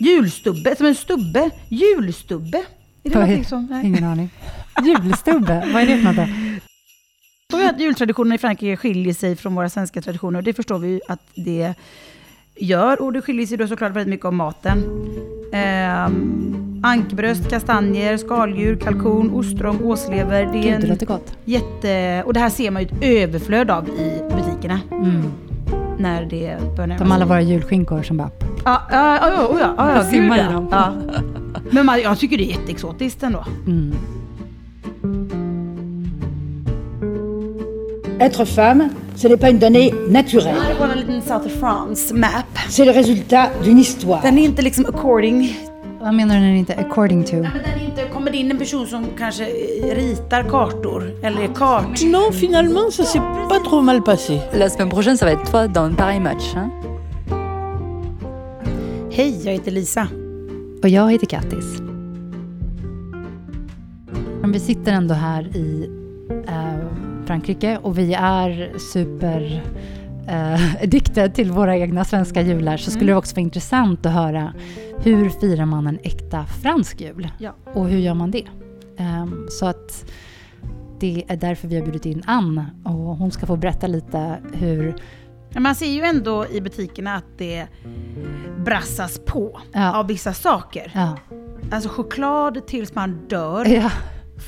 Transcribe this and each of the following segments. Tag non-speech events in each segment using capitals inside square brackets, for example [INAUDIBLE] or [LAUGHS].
Julstubbe, som en stubbe. Julstubbe. Är det är- någonting som... Nej. Ingen aning. Julstubbe, vad är det för något då? Så att jultraditionerna i Frankrike skiljer sig från våra svenska traditioner. Och det förstår vi ju att det gör. Och det skiljer sig då såklart väldigt mycket om maten. Ehm, ankbröst, kastanjer, skaldjur, kalkon, ostron, gåslever. Det är Gud, det låter gott. jätte... Och det här ser man ju ett överflöd av i butikerna. Mm. När det börjar närma De alla sig. våra julskinkor som bara... Ja, ja, ja, ja, ja, ja, gud, ja. ja. Men man, jag tycker det är jätteexotiskt ändå. Mm. Être femme, ce n'est pas une donnée naturelle. Jag har en liten South of France map. C'est le résultat d'une histoire. Den är inte liksom according Vad menar du när det inte according to? Nej, men den är inte, kommer det in en person som kanske ritar kartor eller är kart... Non, finalement, ça s'est pas trop mal passé. La semaine prochaine, ça va être toi dans pareil match. Hein Hej, jag heter Lisa. Och jag heter Kattis. Men vi sitter ändå här i eh, Frankrike och vi är super eh, [LAUGHS] addicted till våra egna svenska jular så skulle det också vara intressant att höra hur firar man en äkta fransk jul? Ja. Och hur gör man det? Ehm, så att det är därför vi har bjudit in Ann och hon ska få berätta lite hur Man ser ju ändå i butikerna att det brassas på Ja. av vissa saker. Ja, Alltså choklad tills man dör, ja.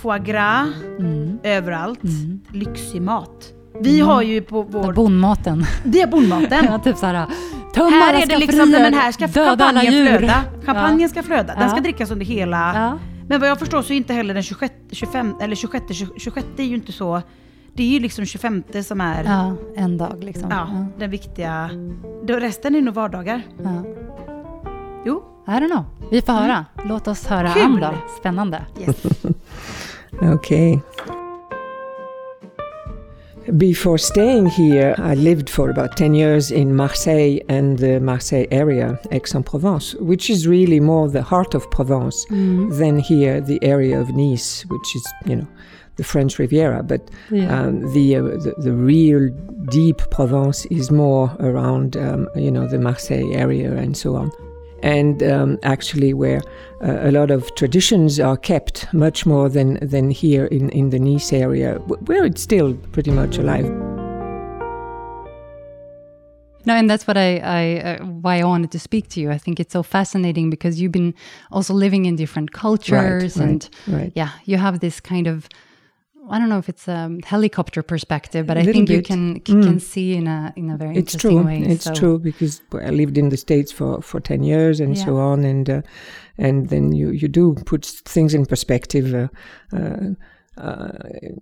foie gras Mm. överallt, Mm. lyxig mat. Vi har ju på vår... bondmaten. Det är bondmaten. [LAUGHS] Ja, typ såhär, töm Här är det liksom, men här ska champagnen flöda. Champagnen ska flöda. Den ska drickas under hela... Men vad jag förstår så är inte heller den 26, 25, eller 26, 26 är ju inte så... Det är ju liksom 25 som är ja, en dag liksom. ja, den viktiga... Då resten är nog vardagar. Ja. Jo. I don't know. Vi får höra. Låt oss höra Kul. Ann då. Spännande. Yes. [LAUGHS] Okay. Before staying here, I lived for about 10 years in Marseille and the Marseille area, Aix-en-Provence, which is really more the heart of Provence than here, the area of Nice, which is, you know, the French Riviera. But Yeah. um, the, uh, the the real deep Provence is more around, um, you know, the Marseille area and so on. And um, actually, where uh, a lot of traditions are kept, much more than than here in in the Nice area, wh- where it's still pretty much alive. No, and that's what I, I uh, why I wanted to speak to you. I think it's so fascinating because you've been also living in different cultures, right, and right. yeah, you have this kind of I don't know if it's a helicopter perspective, but I think you bit. can Mm. can see in a in a very It's interesting true. way. It's so- true because I lived in the states for, for ten years and so on, and uh, and then you, you do put things in perspective. Uh, uh, uh,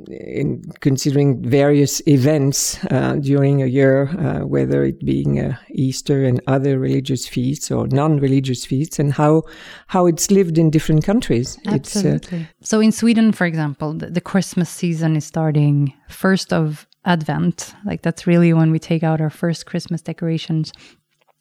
in considering various events uh, during a year, uh, whether it being uh, Easter and other religious feasts or non-religious feasts, and how how it's lived in different countries. Uh, Absolutely. so in Sweden, for example, the, the Christmas season is starting first of Advent. Like that's really when we take out our first Christmas decorations.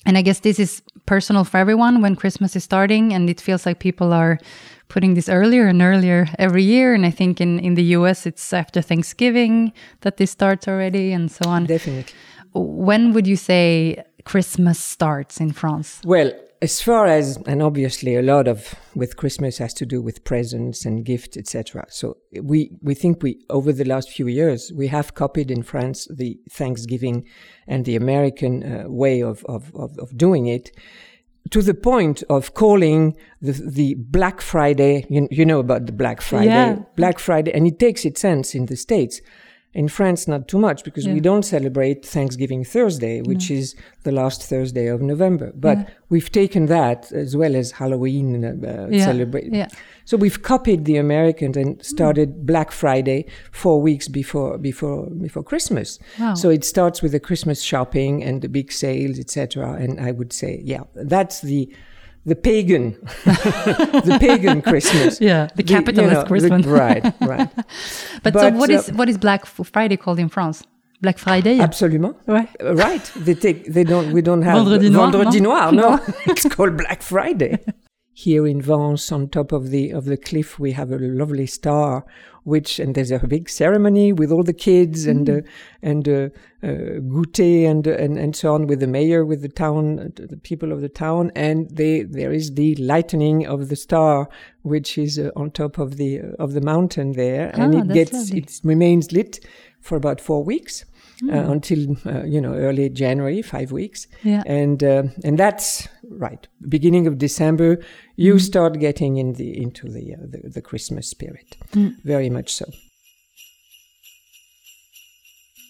And I guess this is personal for everyone when Christmas is starting, and it feels like people are putting this earlier and earlier every year. And I think in, in the US, it's after Thanksgiving that this starts already, and so on. definitely. When would you say Christmas starts in France? Well, as far as and obviously a lot of with Christmas has to do with presents and gifts, etc. So we we think we over the last few years we have copied in France the Thanksgiving and the American uh, way of, of of of doing it. To the point of calling the the Black Friday, you, you know about the Black Friday, Yeah. Black Friday, and it takes its sense in the States. In France, not too much because we don't celebrate Thanksgiving Thursday, which is the last Thursday of November. But we've taken that as well as Halloween uh, Yeah, celebrate. yeah. So we've copied the Americans and started Black Friday four weeks before before before Christmas. Wow. So it starts with the Christmas shopping and the big sales, etc. And I would say, yeah, that's the the pagan, [LAUGHS] the pagan Christmas. [LAUGHS] Yeah, the capitalist the- Christmas. [LAUGHS] right, right. But, so But, what uh, is what is Black Friday called in France? Black Friday? Absolument. Ouais. Uh, Right. They take. They don't. We don't have Vendredi noir, Vendredi no? noir. No, it's called Black Friday. Here in Vence, on top of the of the cliff, we have a lovely star, which and there's a big ceremony with all the kids and Mm. uh, and uh, uh, goûter and, and and so on with the mayor, with the town, the people of the town, and they there is the lightening of the star, which is uh, on top of the of the mountain there, and Ah, it gets lovely. it remains lit for about four weeks. Hmm. Uh, until uh, you know early January, five weeks, Yeah. and uh, and that's right. Beginning of December, you Mm. start getting in the into the uh, the, the Christmas spirit, Mm. very much so.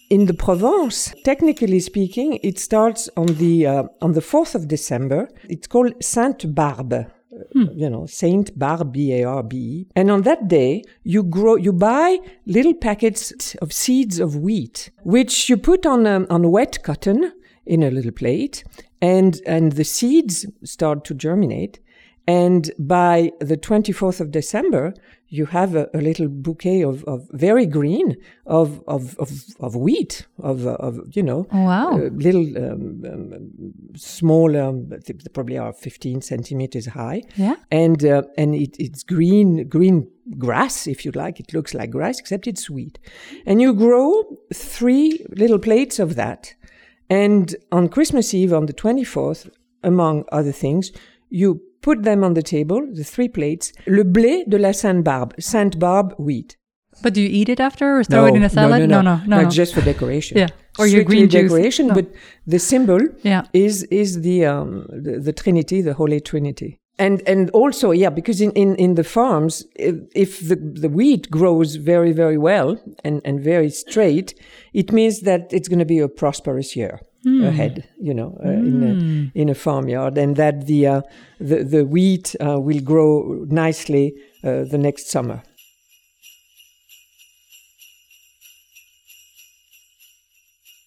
In the Provence, technically speaking, it starts on the uh, on the fourth of December. It's called Sainte Barbe. Uh, You know, Saint Barbe, B A R B. And on that day, you grow, you buy little packets of seeds of wheat, which you put on um, on wet cotton in a little plate, and and the seeds start to germinate. And by the 24th of December, you have a, a little bouquet of, of very green of, of, of, of wheat, of, of, you know, Wow. uh, little um, um, small, um, probably are 15 centimeters high. Yeah. And, uh, and it, it's green, green grass, if you like. It looks like grass, except it's sweet. And you grow three little plates of that. And on Christmas Eve, on the 24th, among other things, you put them on the table, the three plates, le blé de la Sainte Barbe, Sainte Barbe wheat. But do you eat it after or throw it in a salad? No, no, no, no. no. just for decoration. Yeah, or your Strictly green juice. decoration, No. but the symbol Yeah. is is the um the, the Trinity, the Holy Trinity. And and also yeah, because in, in, in the farms, if, if the, the wheat grows very very well and, and very straight, it means that it's going to be a prosperous year ahead. You know, uh, in a in a farmyard, and that the uh, the the wheat uh, will grow nicely uh, the next summer.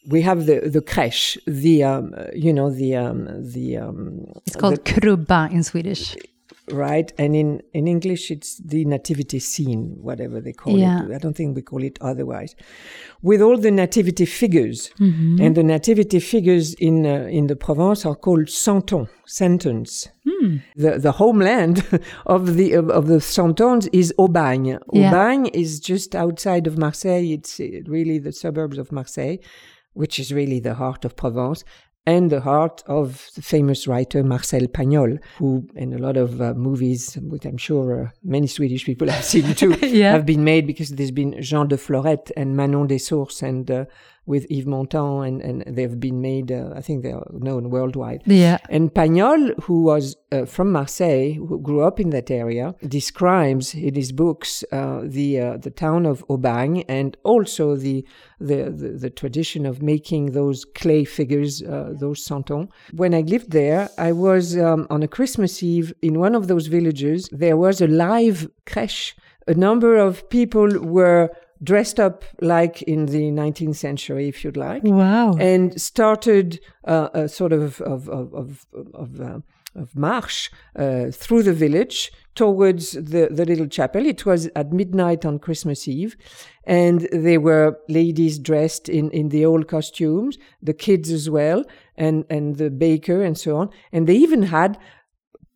we have the the crèche, the um, you know the um, the um, It's called the- krubba in Swedish. Right, and in in English it's the nativity scene, whatever they call Yeah. it. I don't think we call it otherwise. With all the nativity figures, Mm-hmm. and the nativity figures in uh, in the Provence are called santons, sentons. Hmm. The the homeland [LAUGHS] of the of, of the santons is Aubagne. Yeah. Aubagne is just outside of Marseille. It's uh, really the suburbs of Marseille which is really the heart of Provence and the heart of the famous writer Marcel Pagnol, who in a lot of uh, movies, which I'm sure uh, many Swedish people have seen too, [LAUGHS] Yeah. have been made because there's been Jean de Florette and Manon des Sources and uh, with Yves Montand and, and they've been made, uh, I think they're known worldwide. Yeah. And Pagnol, who was uh, from Marseille, who grew up in that area, describes in his books uh, the uh, the town of Aubagne and also the the, the the tradition of making those clay figures, uh, those santons. When I lived there, I was um, on a Christmas Eve in one of those villages. There was a live crèche. A number of people were dressed up like in the 19th century, if you'd like Wow. and started uh, a sort of of of of, of, uh, of march uh, through the village towards the, the little chapel. It was at midnight on Christmas Eve, and there were ladies dressed in, in the old costumes, the kids as well, and and the baker and so on. And they even had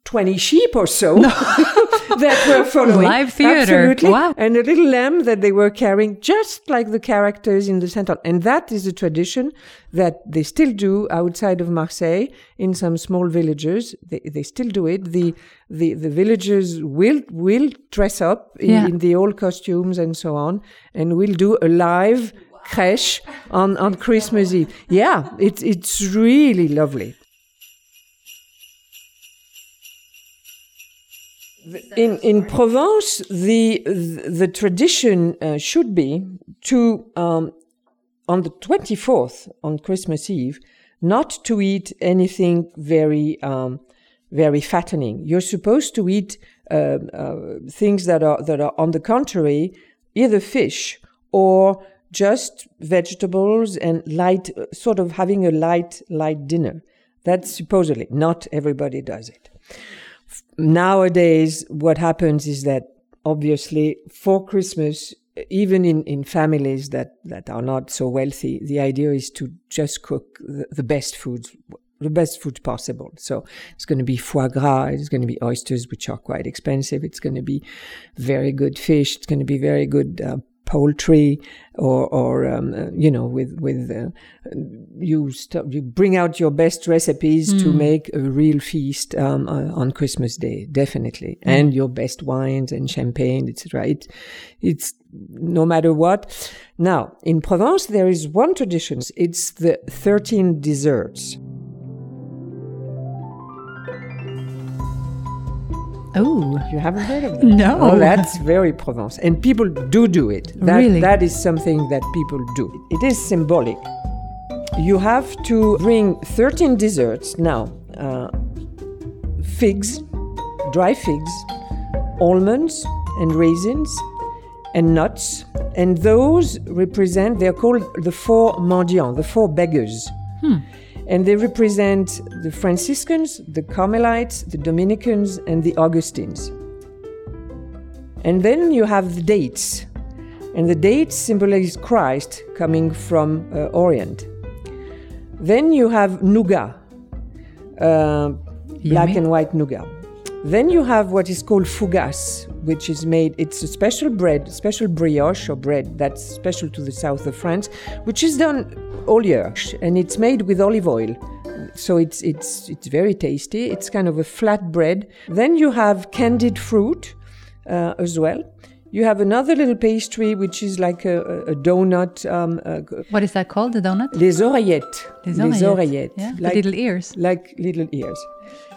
20 sheep or so [LAUGHS] that were [LAUGHS] following. Live theater. Absolutely. Wow. And a little lamb that they were carrying, just like the characters in the Saint And that is a tradition that they still do outside of Marseille in some small villages. They, they still do it. The, the, the villagers will, will dress up in, Yeah. in the old costumes and so on, and will do a live crèche on, on Christmas Eve. Yeah, it's, it's really lovely. In in Provence, the the tradition uh, should be to um, on the twenty fourth on Christmas Eve not to eat anything very um, very fattening. You're supposed to eat uh, uh, things that are that are on the contrary, either fish or just vegetables and light, sort of having a light light dinner. That's supposedly not everybody does it nowadays what happens is that obviously for christmas even in, in families that, that are not so wealthy the idea is to just cook the, the best foods the best food possible. So it's going to be foie gras, it's going to be oysters, which are quite expensive. It's going to be very good fish. It's going to be very good uh, poultry, or, or um, uh, you know, with with uh, you st- you bring out your best recipes to make a real feast um, uh, on Christmas Day, definitely, and your best wines and champagne, etc. It, it's no matter what. Now in Provence, there is one tradition. It's the thirteen desserts. Oh, You haven't heard of that? No. Oh, that's very Provence. And people do do it. That, Really? That is something that people do. It is symbolic. You have to bring 13 desserts now uh, figs, dry figs, almonds and raisins, and nuts. And those represent, they're called the four mendiants, the four beggars. And they represent the Franciscans, the Carmelites, the Dominicans, and the Augustines. And then you have the dates. And the dates symbolize Christ coming from uh, Orient. Then you have nougat, uh, black and white nougat. Then you have what is called fougasse, which is made, it's a special bread, special brioche or bread that's special to the south of France, which is done all year. And it's made with olive oil. So it's, it's, it's very tasty. It's kind of a flat bread. Then you have candied fruit uh, as well. You have another little pastry, which is like a, a donut. Um, uh, what is that called? The donut? les oreillettes. Les oreillettes. Yeah, the Like, little ears. like little ears.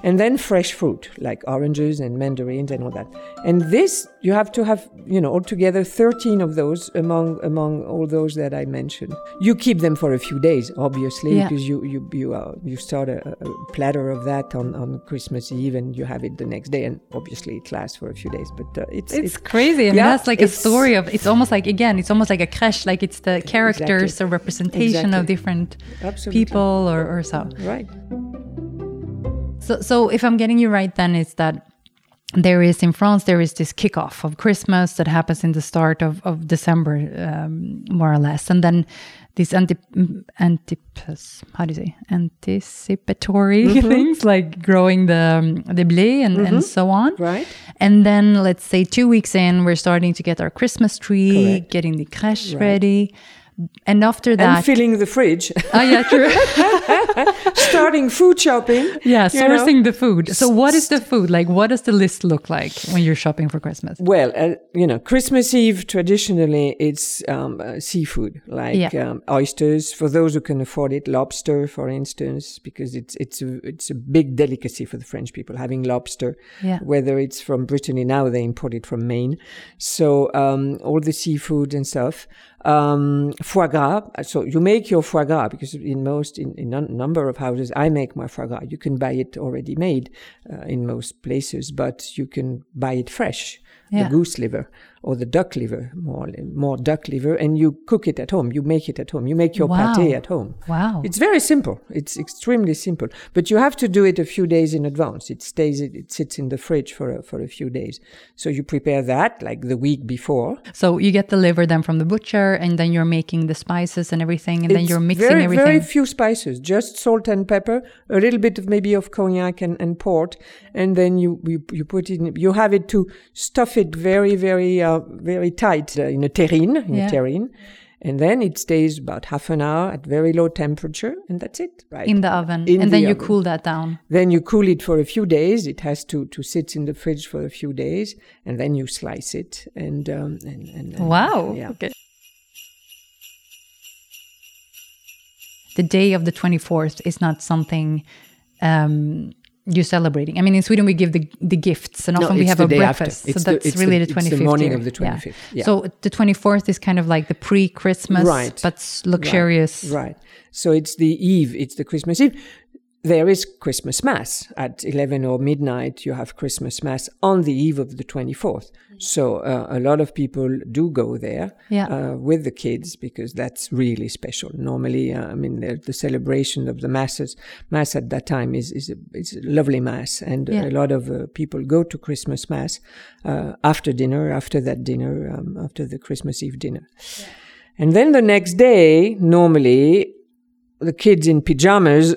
And then fresh fruit, like oranges and mandarins and all that. And this, you have to have, you know, altogether 13 of those among among all those that I mentioned. You keep them for a few days, obviously, Yeah. because you you you, uh, you start a, a platter of that on, on Christmas Eve and you have it the next day. And obviously, it lasts for a few days. But uh, it's, It's crazy. I mean, Yeah, that's like a story of. It's almost like again, it's almost like a crèche. Like it's the characters, Exactly. a representation of different Absolutely. people, or, or so. right. So, so if I'm getting you right, then it's that there is in France there is this kickoff of Christmas that happens in the start of of December, um, more or less, and then these anti antipus how do you say anticipatory Mm-hmm. things like growing the um, the blé and, and so on. Right. And then let's say two weeks in, we're starting to get our Christmas tree, Correct. getting the crèche ready. And after that, And filling the fridge, oh [LAUGHS] yeah, true. [LAUGHS] starting food shopping. yeah, you know. sourcing the food. So what is the food like? What does the list look like when you're shopping for Christmas? Well, uh, you know, Christmas Eve traditionally it's um, uh, seafood like Yeah. um, oysters for those who can afford it, lobster, for instance, because it's it's a it's a big delicacy for the French people having lobster. Yeah. Whether it's from Brittany now, they import it from Maine, so um, all the seafood and stuff. Foie gras. So you make your foie gras because in most in, in a number of houses I make my foie gras. You can buy it already made uh, in most places, but you can buy it fresh Yeah. the goose liver or the duck liver, more more duck liver, and you cook it at home. You make it at home. You make your Wow. pâté at home. Wow. It's very simple. It's extremely simple, but you have to do it a few days in advance. It stays. It, it sits in the fridge for a, for a few days. So you prepare that like the week before. So you get the liver then from the butcher, and then you're making the spices and everything, and then you're mixing very, everything. Very few spices, just salt and pepper, a little bit of maybe of cognac and, and port, and then you, you you put it. In, you have it to stuff it very very uh, very tight uh, in a terrine, in Yeah. a terrine, and then it stays about half an hour at very low temperature, and that's it. Right in the oven, In and the then you oven. cool that down. Then you cool it for a few days. It has to, to sit in the fridge for a few days, and then you slice it. And um, and, and, and Wow. yeah. Okay. The day of the 24th is not something um, you're celebrating. I mean, in Sweden, we give the, the gifts, and No, often we have a breakfast. So the- that's it's really the- the, it's 25th. the morning year. of the 25th, yeah. So the 24th is kind of like the pre Christmas, Right. but luxurious. Right. So it's the eve, it's the Christmas Eve. There is Christmas Mass at 11 or midnight. You have Christmas Mass on the eve of the 24th. So uh, a lot of people do go there Yeah. uh, with the kids because that's really special. Normally, uh, I mean, the, the celebration of the masses, mass at that time is is a, it's a lovely mass, and Yeah. a lot of uh, people go to Christmas Mass uh, after dinner, after that dinner, um, after the Christmas Eve dinner. And then the next day, normally, the kids in pajamas.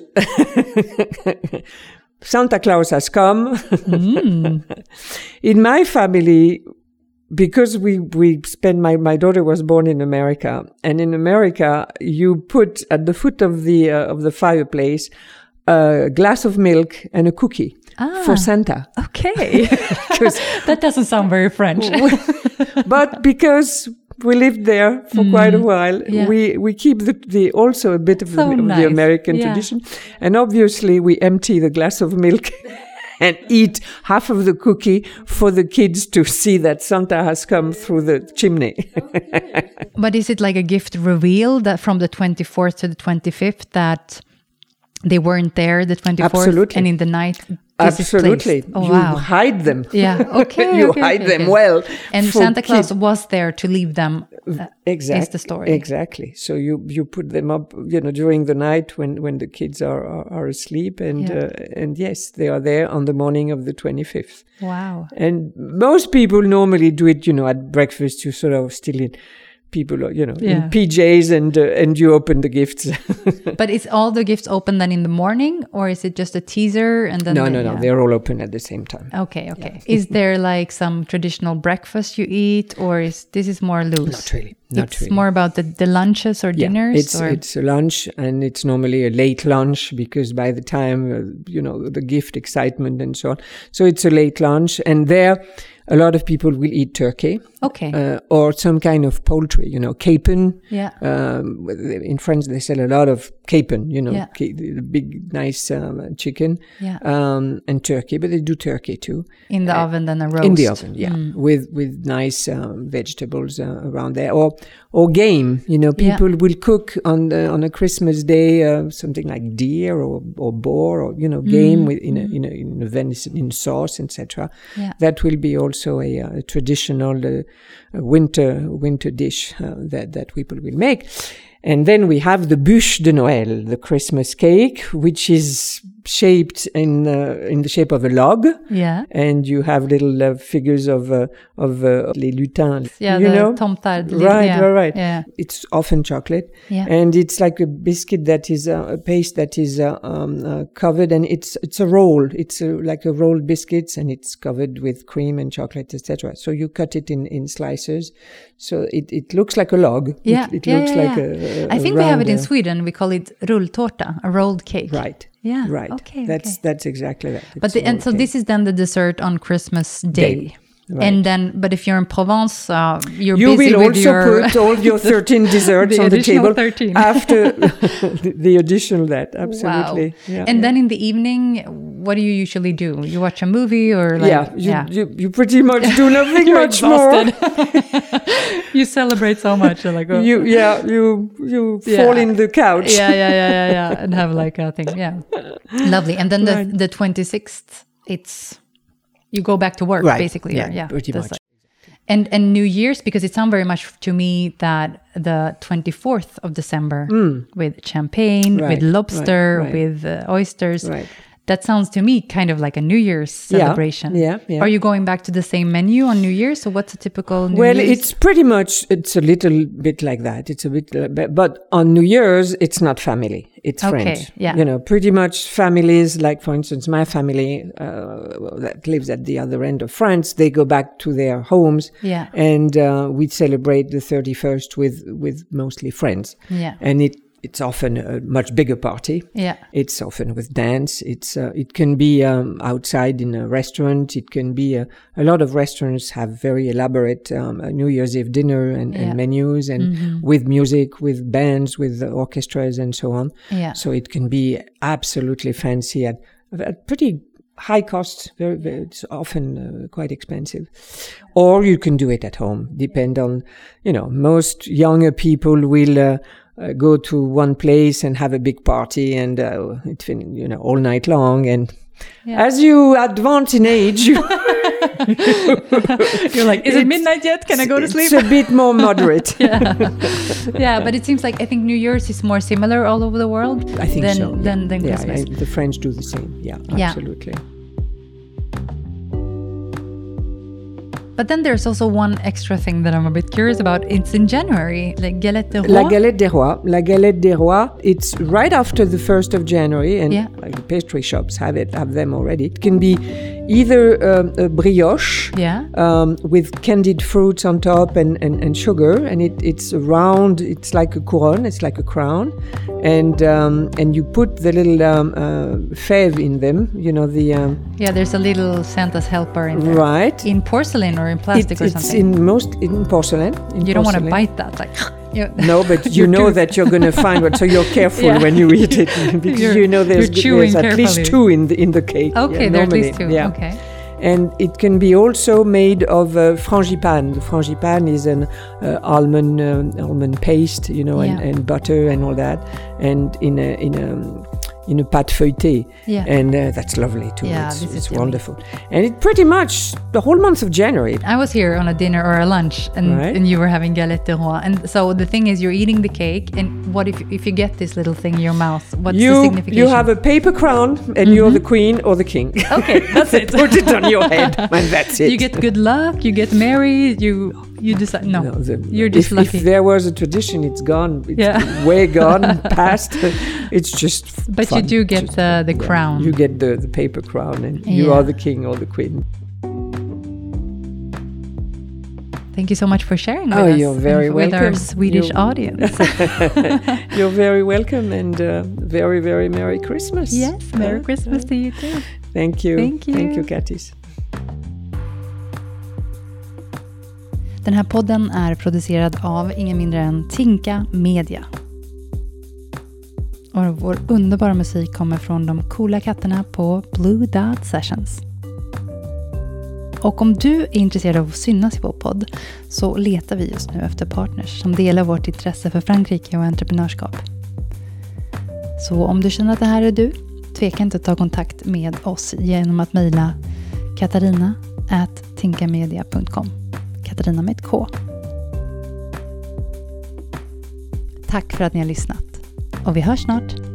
Santa Claus has come. [LAUGHS] in my family, because we, we spent my, my daughter was born in America and in America you put at the foot of the uh, of the fireplace a glass of milk and a cookie for Santa. Okay, [LAUGHS] [LAUGHS] that doesn't sound very French. but because we lived there for quite a while, Mm. Yeah. we, we keep the, the also a bit of, So the, nice. the American Yeah. tradition. And obviously we empty the glass of milk [LAUGHS] and eat half of the cookie for the kids to see that Santa has come through the chimney. [LAUGHS] But is it like a gift reveal that from the 24th to the 25th that they weren't there the 24th Absolutely. and in the night Absolutely. Oh you wow. hide them. Yeah. [LAUGHS] Okay. you okay, hide okay, them okay. well. And Santa Claus kids. was there to leave them. uh, exactly is the story. exactly so you you put them up you know during the night when when the kids are are, are asleep and Yeah. uh, and yes they are there on the morning of the 25th Wow. and most people normally do it you know at breakfast you sort of still in people are you know Yeah. in pjs and uh, and you open the gifts [LAUGHS] But is all the gifts open then in the morning or is it just a teaser and then no no no yeah. they're all open at the same time Okay, okay. Is there like some traditional breakfast you eat, or is this is more loose? not really not really. it's really more about the, the lunches or dinners. It's or it's a lunch, and it's normally a late lunch because by the time uh, you know the gift excitement and so on. So it's a late lunch, and there a lot of people will eat turkey okay, uh, or some kind of poultry. You know, capon. yeah, Um, in France, they sell a lot of capon. You know, Yeah. ca- the big nice um, chicken yeah. um, and turkey, but they do turkey too in the oven, then a roast. in the oven yeah Mm. with with nice um, vegetables uh, around there or or game you know Yeah. people will cook on the, on a christmas day uh, something like deer or or boar or you know game with in a, in a in a venison in sauce etc Mm. Yeah. that will be also a, a traditional uh, winter winter dish uh, that that people will make. And then we have the bûche de Noël, the Christmas cake, which is shaped in uh, in the shape of a log Yeah, and you have little uh, figures of uh, of uh, les lutins. yeah. you the know, tomtar. right, yeah. right, right. Yeah, It's often chocolate, yeah. and it's like a biscuit that is uh, a paste that is uh, um, uh, covered, and it's it's a roll. It's a, like a rolled biscuits, and it's covered with cream and chocolate, etc. So you cut it in in slices, so it, it looks like a log. Yeah, it, yeah, looks yeah, like a, a. I think we have it in Sweden. We call it rulltårta, a rolled cake. Right. Yeah. Right. Okay. That's okay. that's exactly that. But the, and so this is then the dessert on Christmas Day. Day, right. And then, but if you're in Provence, uh, you're you busy will with also your put all your [LAUGHS] 13 desserts The on the table 13. after [LAUGHS] the, the additional that absolutely Wow. yeah and yeah. then in the evening, what do you usually do? You watch a movie or like yeah, you, You, you pretty much do [LAUGHS] nothing much more you celebrate so much. You're like, oh. you yeah you you Yeah. fall in the couch yeah, yeah, yeah, yeah, yeah, and have like a thing. Yeah, lovely. And then the Right. the twenty sixth, it's you go back to work Right. basically. Yeah, or- yeah, pretty much. like- and and New Year's because it sounds very much to me that the twenty fourth of December with champagne, Mm. Right, with lobster, right. with uh, oysters. That sounds to me kind of like a New Year's celebration. yeah, yeah. Are you going back to the same menu on New Year's? So what's a typical New well, Year's? it's pretty much it's a little bit like that. It's a bit, uh, but- but on New Year's it's not family; it's Okay, friends. yeah. you know, pretty much families. Like for instance, my family uh, that lives at the other end of France, they go back to their homes, Yeah. and uh, we celebrate the thirty first with with mostly friends, yeah, and it it's often a much bigger party. yeah, It's often with dance. It's uh, it can be um, outside in a restaurant. It can be a, a lot of restaurants have very elaborate um, uh, New Year's Eve dinner and, Yeah. Mm-hmm. and menus and with music, with bands, with uh, orchestras and so on. yeah. So it can be absolutely fancy at, at pretty high cost. Very, very it's often uh, quite expensive. Or you can do it at home. Depend on, you know, most younger people will. Uh, uh, go to one place and have a big party and uh, it you know all night long and Yeah. as you advance in age you [LAUGHS] You're like, is it midnight yet? Can I go to sleep? it's a bit more moderate [LAUGHS] yeah. yeah, but it seems like I think New Year's is more similar all over the world I think than, so than, than yeah, Christmas. I- the French do the same yeah Yeah. absolutely But then there's also one extra thing that I'm a bit curious about. It's in January, like Galette de Roi. La Galette des Rois. La Galette des Rois. It's right after the first of January, and Yeah. like the pastry shops have it, have them already. It can be either um, a brioche, Yeah. um, with candied fruits on top and, and, and sugar, and it, it's round. It's like a couronne. It's like a crown, and um, and you put the little um, uh, fève in them. You know the um, Yeah, there's a little Santa's helper in there. right. In porcelain or in plastic It- or it's something. in most in porcelain. in you don't want to bite that. Like, [LAUGHS] you, No, but [LAUGHS] you know that you're going to find what. So you're careful Yeah. when you eat it [LAUGHS] because You're- you know there's, there's at least two in the in the cake. Okay, yeah, there are at least two. Yeah. Okay. And it can be also made of uh, frangipane. The frangipane is an uh, almond uh, almond paste, you know, and, and butter and all that, and in a in a in a pâte feuilletée, Yeah. and uh, that's lovely too. Yeah, it's this is it's wonderful, and it pretty much the whole month of January. I was here on a dinner or a lunch, and, Right. and you were having galette de roi. And so the thing is, you're eating the cake, and what if if you get this little thing in your mouth? What's the you signification? you have a paper crown, and you're the queen or the king. okay, that's it. [LAUGHS] Put it on your [LAUGHS] head, and that's it. you get good luck. You get married. You you decide. No, No, the- you're just if, lucky. If there was a tradition, it's gone. It's Yeah. way [LAUGHS] gone, past. It's just. But you do get Just- uh, the yeah. crown. You get the, the paper crown, and you are the king or the queen. Thank you so much for sharing with Oh, us you're very with our. Swedish You're- audience. [LAUGHS] You're very welcome, and uh, very, very Merry Christmas. yes, Merry Uh, Christmas to you too. Thank you. Thank you. Thank you, Kattis. Den här podden är producerad av ingen mindre än Tinka Media. Och vår underbara musik kommer från de coola katterna på Blue Dot Sessions. Och om du är intresserad av att synas i vår podd så letar vi just nu efter partners som delar vårt intresse för Frankrike och entreprenörskap. Så om du känner att det här är du, tveka inte att ta kontakt med oss genom att mejla katarina.tinkamedia.com Katarina med ett K. Tack för att ni har lyssnat och vi hörs snart.